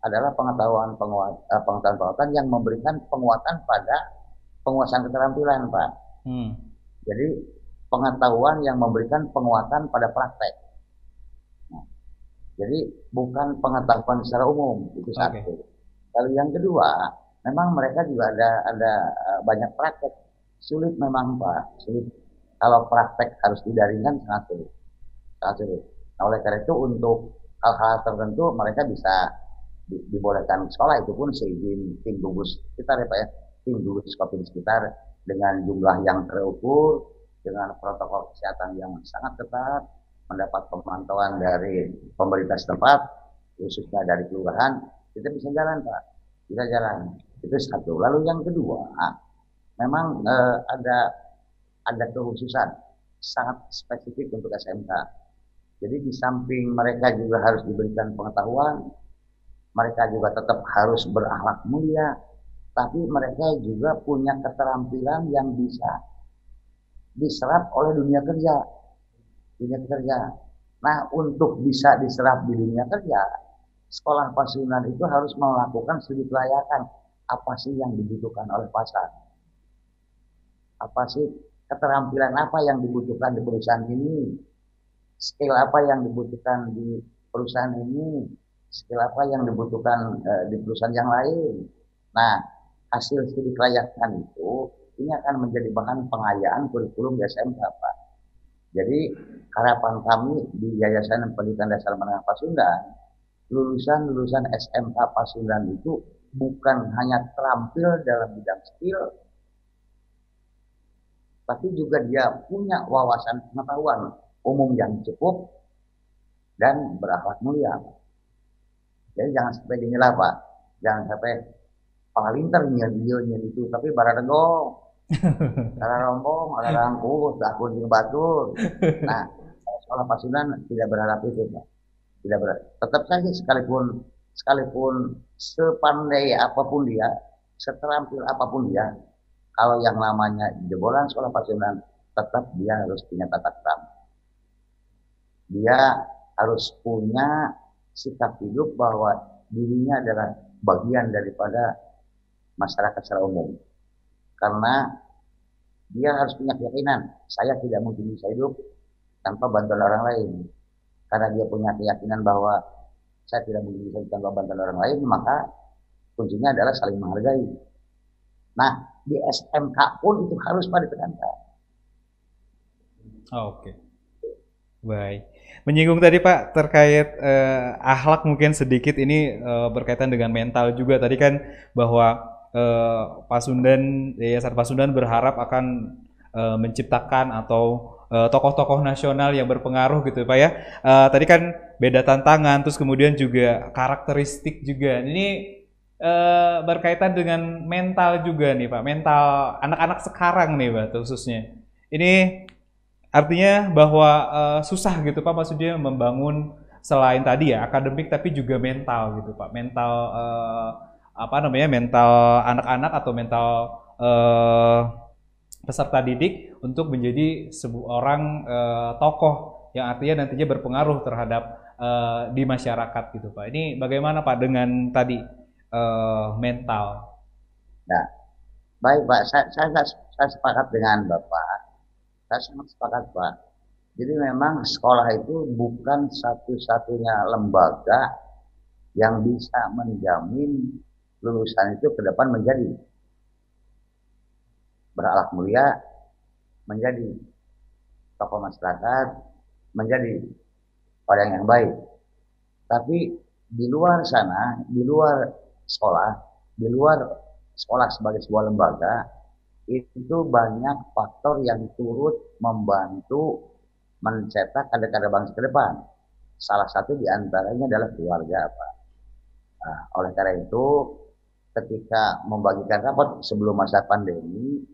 adalah pengetahuan eh, pengetahuan pengetahuan yang memberikan penguatan pada penguasaan keterampilan Pak. Hmm. Jadi pengetahuan yang memberikan penguatan pada praktek. Jadi bukan pengetahuan secara umum itu satu. Okay. Lalu yang kedua, memang mereka juga ada ada eh, banyak praktek sulit memang pak sulit. Kalau praktek harus didaringkan sangat sulit, sangat sulit. Nah, oleh karena itu untuk hal-hal tertentu mereka bisa di, dibolehkan sekolah itu pun seizin tim gugus sekitar ya pak ya tim gugus covid sekitar dengan jumlah yang terukur dengan protokol kesehatan yang sangat ketat mendapat pemantauan dari pemerintah setempat, khususnya dari kelurahan, kita bisa jalan Pak, bisa jalan. Itu satu. Lalu yang kedua, memang eh, ada ada kekhususan sangat spesifik untuk SMK. Jadi di samping mereka juga harus diberikan pengetahuan, mereka juga tetap harus berakhlak mulia, tapi mereka juga punya keterampilan yang bisa diserap oleh dunia kerja dunia kerja. Nah, untuk bisa diserap di dunia kerja, sekolah pasunan itu harus melakukan studi kelayakan. Apa sih yang dibutuhkan oleh pasar? Apa sih keterampilan apa yang dibutuhkan di perusahaan ini? Skill apa yang dibutuhkan di perusahaan ini? Skill apa yang dibutuhkan uh, di perusahaan yang lain? Nah, hasil studi kelayakan itu ini akan menjadi bahan pengayaan kurikulum di SMK, Pak. Jadi harapan kami di Yayasan Pendidikan Dasar Menengah Pasundan, lulusan-lulusan SMK Pasundan itu bukan hanya terampil dalam bidang skill, tapi juga dia punya wawasan pengetahuan umum yang cukup dan berakhlak mulia. Jadi jangan sampai gini lah Pak, jangan sampai palinter nyel itu, tapi baradego karena [LAUGHS] rombong, ada rangku, takut di batu. Nah, sekolah pasunan tidak berharap itu, Pak. Tidak berharap. Tetap saja sekalipun sekalipun sepandai apa pun dia, seterampil apa pun dia, kalau yang namanya jebolan sekolah pasunan, tetap dia harus punya tata krama. Dia harus punya sikap hidup bahwa dirinya adalah bagian daripada masyarakat secara umum karena dia harus punya keyakinan saya tidak mungkin bisa hidup tanpa bantuan orang lain. Karena dia punya keyakinan bahwa saya tidak mungkin bisa tanpa bantuan orang lain maka kuncinya adalah saling menghargai. Nah di SMK pun itu harus pada ditekankan
oh, oke. Okay. baik. Menyinggung tadi Pak terkait eh, akhlak mungkin sedikit. Ini eh, berkaitan dengan mental juga. Tadi kan bahwa uh, Pasundan Yayasan Pasundan berharap akan uh, menciptakan atau tokoh-tokoh nasional yang berpengaruh gitu Pak ya. Uh, tadi kan beda tantangan terus kemudian juga karakteristik juga. Ini uh, berkaitan dengan mental juga nih Pak, mental anak-anak sekarang nih Pak khususnya. Ini artinya bahwa uh, susah gitu Pak maksudnya membangun selain tadi ya akademik tapi juga mental gitu Pak. Mental uh, apa namanya mental anak-anak atau mental uh, peserta didik untuk menjadi sebuah orang uh, tokoh yang artinya nantinya berpengaruh terhadap uh, di masyarakat gitu Pak. Ini bagaimana Pak dengan tadi uh, mental?
Nah, baik Pak, saya, saya, saya sepakat dengan Bapak. Saya sangat sepakat Pak. Jadi memang sekolah itu bukan satu-satunya lembaga yang bisa menjamin lulusan itu ke depan menjadi berakhlak mulia, menjadi tokoh masyarakat, menjadi orang yang baik. Tapi di luar sana, di luar sekolah, di luar sekolah sebagai sebuah lembaga itu banyak faktor yang turut membantu mencetak kader-kader bangsa ke depan. Salah satu di antaranya adalah keluarga, Pak. Nah, oleh karena itu, ketika membagikan rapot sebelum masa pandemi,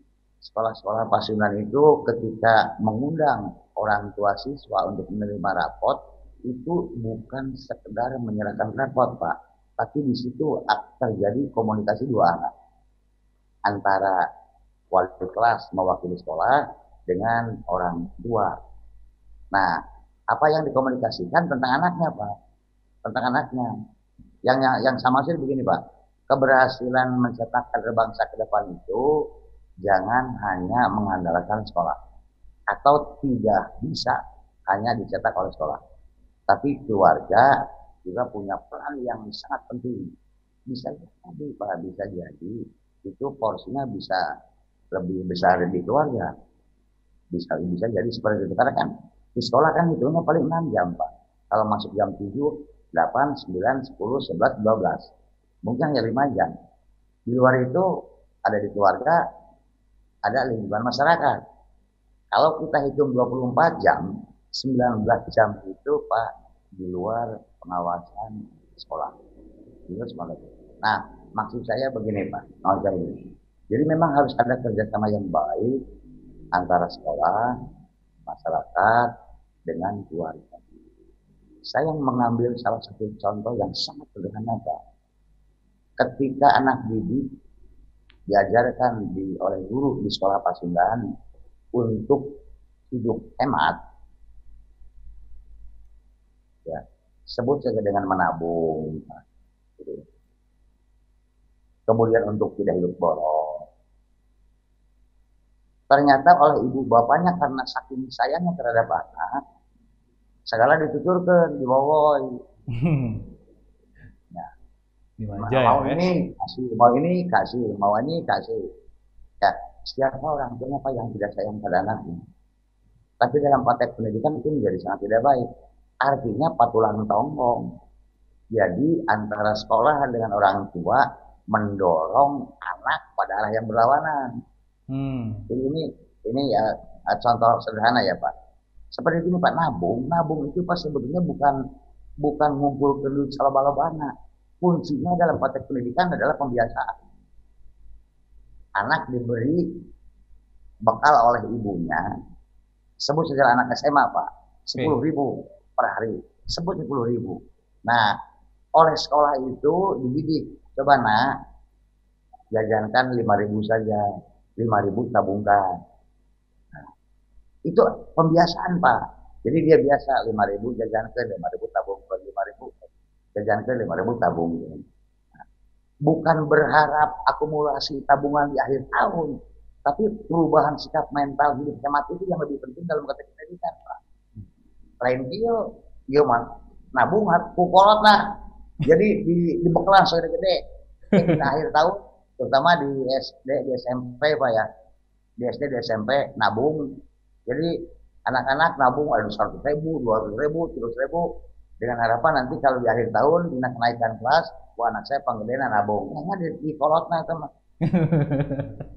sekolah-sekolah pasunan itu ketika mengundang orang tua siswa untuk menerima rapot, itu bukan sekedar menyerahkan rapot, Pak. Tapi di situ terjadi komunikasi dua arah. Antara wali kelas mewakili sekolah dengan orang tua. Nah, apa yang dikomunikasikan tentang anaknya, Pak? Tentang anaknya. Yang yang, yang sama sih begini, Pak. Keberhasilan mencetak kader bangsa ke depan itu jangan hanya mengandalkan sekolah atau tidak bisa hanya dicetak oleh sekolah. Tapi keluarga juga punya peran yang sangat penting. Bisa jadi, Pak, bisa jadi itu porsinya bisa lebih besar di keluarga. Bisa bisa jadi seperti itu. Karena kan di sekolah kan hitungnya paling 6 jam, Pak. Kalau masuk jam 7, 8, 9, 10, 11, 12. Mungkin hanya 5 jam. Di luar itu ada di keluarga, ada lingkungan masyarakat. Kalau kita hitung 24 jam, 19 jam itu Pak di luar pengawasan sekolah. Itu. Nah, maksud saya begini Pak, mau ini. Jadi memang harus ada kerjasama yang baik antara sekolah, masyarakat, dengan keluarga. Saya mengambil salah satu contoh yang sangat sederhana Pak. Ketika anak didik diajarkan di, oleh guru di sekolah Pasundan untuk hidup hemat, ya sebut saja dengan menabung, kemudian untuk tidak hidup boros. Ternyata oleh ibu bapaknya karena saking sayangnya terhadap anak, segala dituturkan, dibawoi. [LAUGHS]
dimanja
mau
ya,
ini kasih. Mau ini kasih. Mau ini kasih. Ya siapa orang tuanya apa yang tidak sayang pada anaknya tapi dalam konteks pendidikan itu menjadi sangat tidak baik. Artinya patulan tonggong jadi antara sekolah dengan orang tua mendorong anak pada arah yang berlawanan. Hmm. jadi ini ini ya contoh sederhana ya pak. Seperti ini pak nabung. Nabung itu pas sebetulnya bukan bukan ngumpul ke duit salah anak kuncinya dalam konteks pendidikan adalah pembiasaan. Anak diberi bekal oleh ibunya, sebut saja anak SMA Pak, 10 ribu per hari, sebut 10 ribu. Nah, oleh sekolah itu dididik, coba nak, jajankan 5 ribu saja, 5 ribu tabungkan. Nah, itu pembiasaan Pak. Jadi dia biasa 5 ribu jajankan, 5 ribu tabungkan, 5 ribu jajan lima ribu tabung bukan berharap akumulasi tabungan di akhir tahun tapi perubahan sikap mental hidup hemat itu yang lebih penting dalam konteks pendidikan pak. Lain dia dia mah nabung kukolot lah. Jadi di di bekelan sudah gede. Di akhir tahun terutama di SD di SMP pak ya. Di SD di SMP nabung. Jadi anak-anak nabung ada seratus ribu dua ratus ribu tiga ribu dengan harapan nanti kalau di akhir tahun dina kenaikan kelas wah anak saya panggilan nabung nah, di, di kolotnya teman [LAUGHS]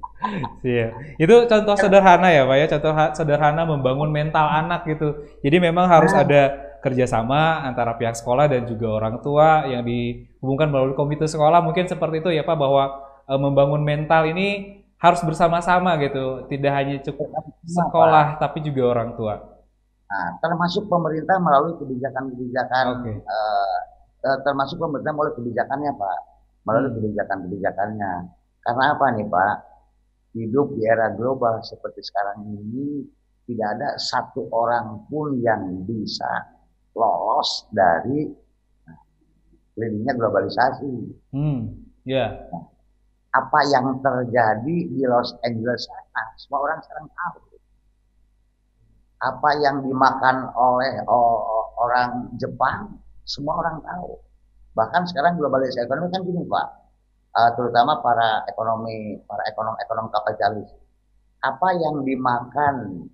Iya. Itu contoh sederhana ya Pak ya, contoh sederhana membangun mental anak gitu. Jadi memang harus nah. ada kerjasama antara pihak sekolah dan juga orang tua yang dihubungkan melalui komite sekolah. Mungkin seperti itu ya Pak, bahwa e, membangun mental ini harus bersama-sama gitu. Tidak hanya cukup sekolah, tapi juga orang tua.
Nah, termasuk pemerintah melalui kebijakan-kebijakan, okay. uh, eh, termasuk pemerintah melalui kebijakannya, Pak, melalui hmm. kebijakan-kebijakannya. Karena apa nih, Pak? Hidup di era global seperti sekarang ini tidak ada satu orang pun yang bisa lolos dari lininya globalisasi. Hmm,
ya. Yeah.
Nah, apa yang terjadi di Los Angeles sana, semua orang sekarang tahu apa yang dimakan oleh orang Jepang semua orang tahu bahkan sekarang globalisasi ekonomi kan gini pak uh, terutama para ekonomi para ekonom ekonom kapitalis apa yang dimakan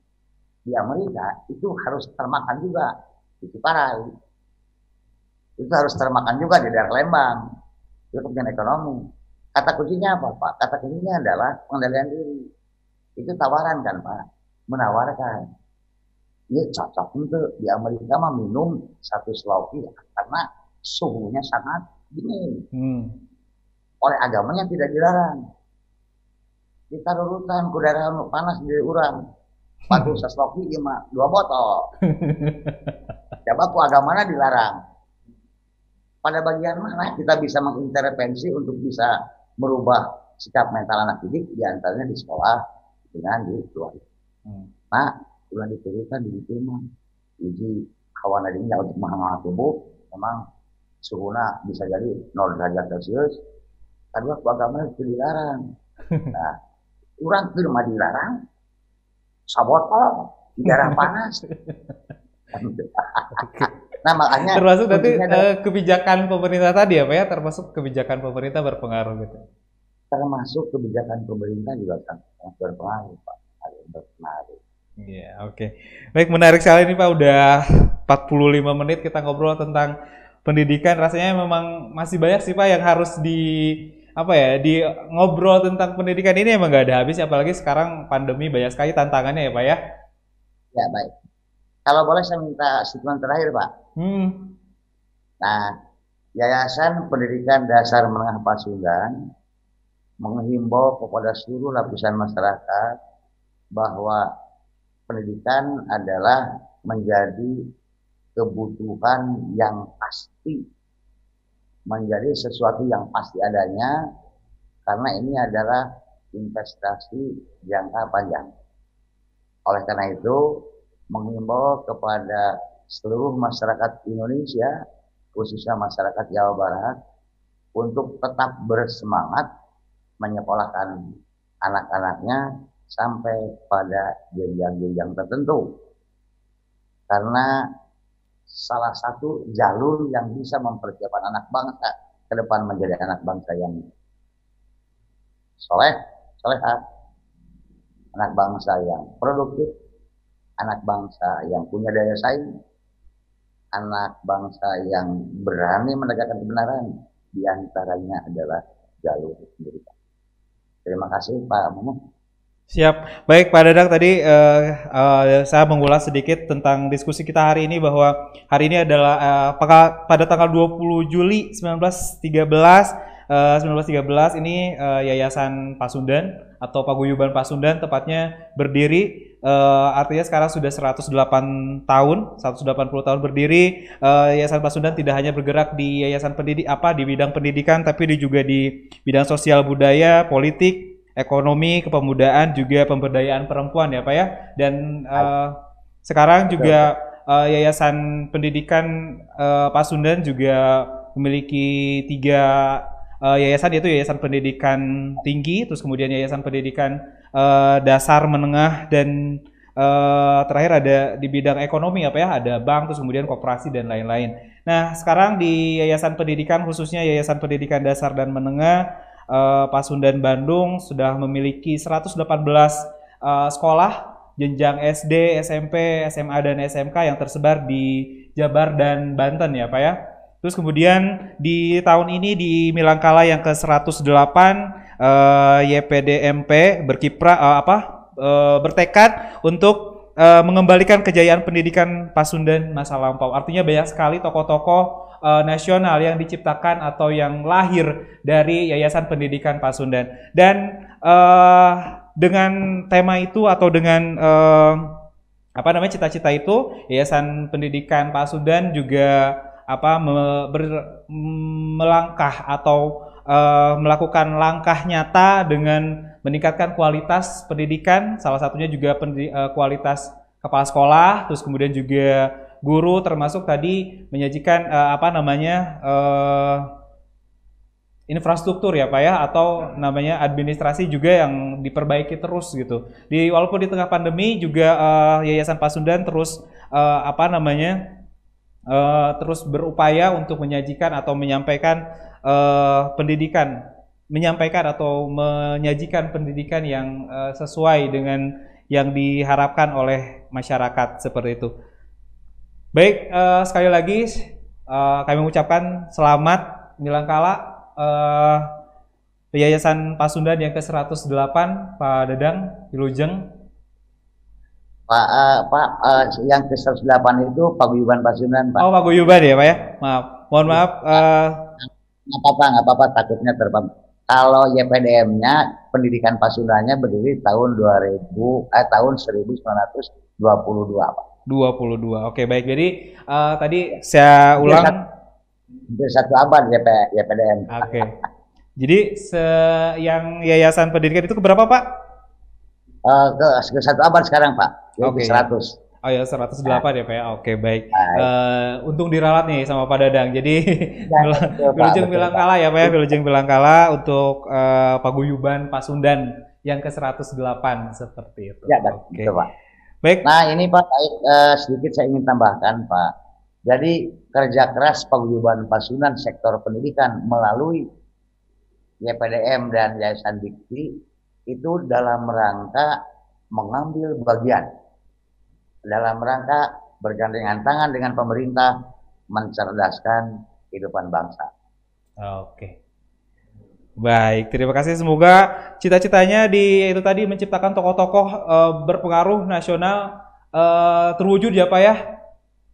di Amerika itu harus termakan juga di Ciparai itu harus termakan juga di daerah Lembang itu kepentingan ekonomi Kata kuncinya apa Pak? Kata kuncinya adalah pengendalian diri. Itu tawaran kan Pak? Menawarkan. Ini cocok untuk di Amerika mah minum satu sloki karena suhunya sangat dingin. Hmm. Oleh agamanya tidak dilarang. Kita urutan kudara panas di urang. Patu [LAUGHS] sesloki lima dua botol. [LAUGHS] Coba ku agamanya dilarang. Pada bagian mana kita bisa mengintervensi untuk bisa merubah sikap mental anak didik di antaranya di sekolah dengan di keluarga. Hmm. Nah, ulang diturunkan di rumah. Uji hawa nadinya untuk menghangat tubuh memang suhunya bisa jadi 0 derajat Celcius. Kedua, agama itu dilarang. [LAUGHS] Nah, orang ke rumah dilarang, sabotol, di daerah panas.
nah makanya termasuk nanti uh, kebijakan pemerintah tadi Pak ya termasuk kebijakan pemerintah berpengaruh gitu
termasuk kebijakan pemerintah juga sangat berpengaruh Pak berpengaruh
Iya, yeah, oke. Okay. Baik, menarik sekali ini Pak. Udah 45 menit kita ngobrol tentang pendidikan. Rasanya memang masih banyak sih Pak yang harus di apa ya di ngobrol tentang pendidikan ini emang gak ada habis apalagi sekarang pandemi banyak sekali tantangannya ya Pak ya.
Ya baik. Kalau boleh saya minta statement terakhir Pak. Hmm. Nah, Yayasan Pendidikan Dasar Menengah Pasundan menghimbau kepada seluruh lapisan masyarakat bahwa pendidikan adalah menjadi kebutuhan yang pasti menjadi sesuatu yang pasti adanya karena ini adalah investasi jangka panjang. Oleh karena itu, mengimbau kepada seluruh masyarakat Indonesia, khususnya masyarakat Jawa Barat, untuk tetap bersemangat menyekolahkan anak-anaknya sampai pada jenjang-jenjang tertentu. Karena salah satu jalur yang bisa mempersiapkan anak bangsa ke depan menjadi anak bangsa yang soleh, soleha, anak bangsa yang produktif, anak bangsa yang punya daya saing, anak bangsa yang berani menegakkan kebenaran, di antaranya adalah jalur pendidikan. Terima kasih Pak Mumu.
Siap. Baik Pak Dadang tadi uh, uh, saya mengulas sedikit tentang diskusi kita hari ini bahwa hari ini adalah uh, pada tanggal 20 Juli 1913 uh, 1913 ini uh, Yayasan Pasundan atau Paguyuban Pasundan tepatnya berdiri uh, artinya sekarang sudah 108 tahun, 180 tahun berdiri. Uh, Yayasan Pasundan tidak hanya bergerak di yayasan pendidik apa di bidang pendidikan tapi juga di bidang sosial budaya, politik, ekonomi, kepemudaan juga pemberdayaan perempuan ya Pak ya. Dan uh, sekarang juga uh, Yayasan Pendidikan uh, Pasundan juga memiliki tiga uh, yayasan yaitu Yayasan Pendidikan Tinggi, terus kemudian Yayasan Pendidikan uh, Dasar Menengah dan uh, terakhir ada di bidang ekonomi apa ya, ada bank, terus kemudian koperasi dan lain-lain. Nah, sekarang di Yayasan Pendidikan khususnya Yayasan Pendidikan Dasar dan Menengah uh, Pasundan Bandung sudah memiliki 118 uh, sekolah jenjang SD, SMP, SMA dan SMK yang tersebar di Jabar dan Banten ya Pak ya. Terus kemudian di tahun ini di Milangkala yang ke-108 uh, YPDMP berkiprah uh, apa uh, bertekad untuk uh, mengembalikan kejayaan pendidikan Pasundan masa lampau. Artinya banyak sekali tokoh-tokoh uh, nasional yang diciptakan atau yang lahir dari Yayasan Pendidikan Pasundan. Dan uh, dengan tema itu atau dengan uh, apa namanya cita-cita itu Yayasan Pendidikan Pasundan juga apa me, ber, melangkah atau uh, melakukan langkah nyata dengan meningkatkan kualitas pendidikan salah satunya juga uh, kualitas kepala sekolah terus kemudian juga guru termasuk tadi menyajikan uh, apa namanya uh, infrastruktur ya pak ya atau namanya administrasi juga yang diperbaiki terus gitu. Di walaupun di tengah pandemi juga uh, yayasan Pasundan terus uh, apa namanya uh, terus berupaya untuk menyajikan atau menyampaikan uh, pendidikan, menyampaikan atau menyajikan pendidikan yang uh, sesuai dengan yang diharapkan oleh masyarakat seperti itu. Baik, uh, sekali lagi uh, kami mengucapkan selamat Milangkala uh, Yayasan Pasundan yang ke-108 Pak Dadang Wilujeng.
Pak uh, Pak uh, yang ke-108 itu Paguyuban Pasundan, Pak.
Oh, Paguyuban ya, Pak ya? Maaf. Mohon maaf uh,
nggak apa-apa, nggak apa-apa takutnya terbang. Kalau YPDM-nya pendidikan Pasundannya berdiri tahun 2000 eh tahun 1922, Pak.
22. Oke, baik. Jadi uh, tadi saya ulang
hampir satu abad YP, YPDM.
Oke. Jadi se yang yayasan pendidikan itu berapa, Pak?
Uh, ke, ke satu abad sekarang, Pak.
Oke. Okay. 100. Oh ya 108 ya Pak ya. Oke baik. Uh, untung diralat nih sama Pak Dadang. Jadi [LAUGHS] ya, Wilujeng bilang kalah ya Pak ya. Wilujeng bilang kalah untuk uh, paguyuban Pasundan yang ke 108 seperti itu.
Ya, Oke. Okay. Pak. Baik. Nah ini Pak, uh, sedikit saya ingin tambahkan Pak. Jadi kerja keras paguyuban Pasundan sektor pendidikan melalui YPDM dan Yayasan Dikti itu dalam rangka mengambil bagian dalam rangka bergandengan tangan dengan pemerintah mencerdaskan kehidupan bangsa.
Oke. Baik, terima kasih. Semoga cita-citanya di itu tadi menciptakan tokoh-tokoh uh, berpengaruh nasional uh, terwujud ya Pak ya.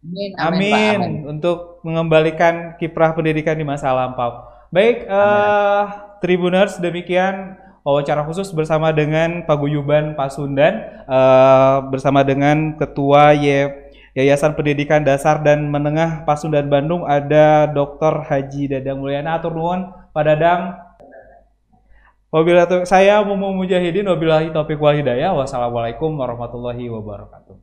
Amin, amin, amin, Pak, amin. untuk mengembalikan kiprah pendidikan di masa lampau. Baik, uh, Tribuners demikian wawancara khusus bersama dengan Paguyuban Pasundan uh, bersama dengan Ketua Yayasan Pendidikan Dasar dan Menengah Pasundan Bandung ada Dr. Haji Dadang Mulyana atur nuwun Pak Dadang Wabillahi saya Mumu Mujahidin wabillahi taufiq wal hidayah. Wassalamualaikum warahmatullahi wabarakatuh.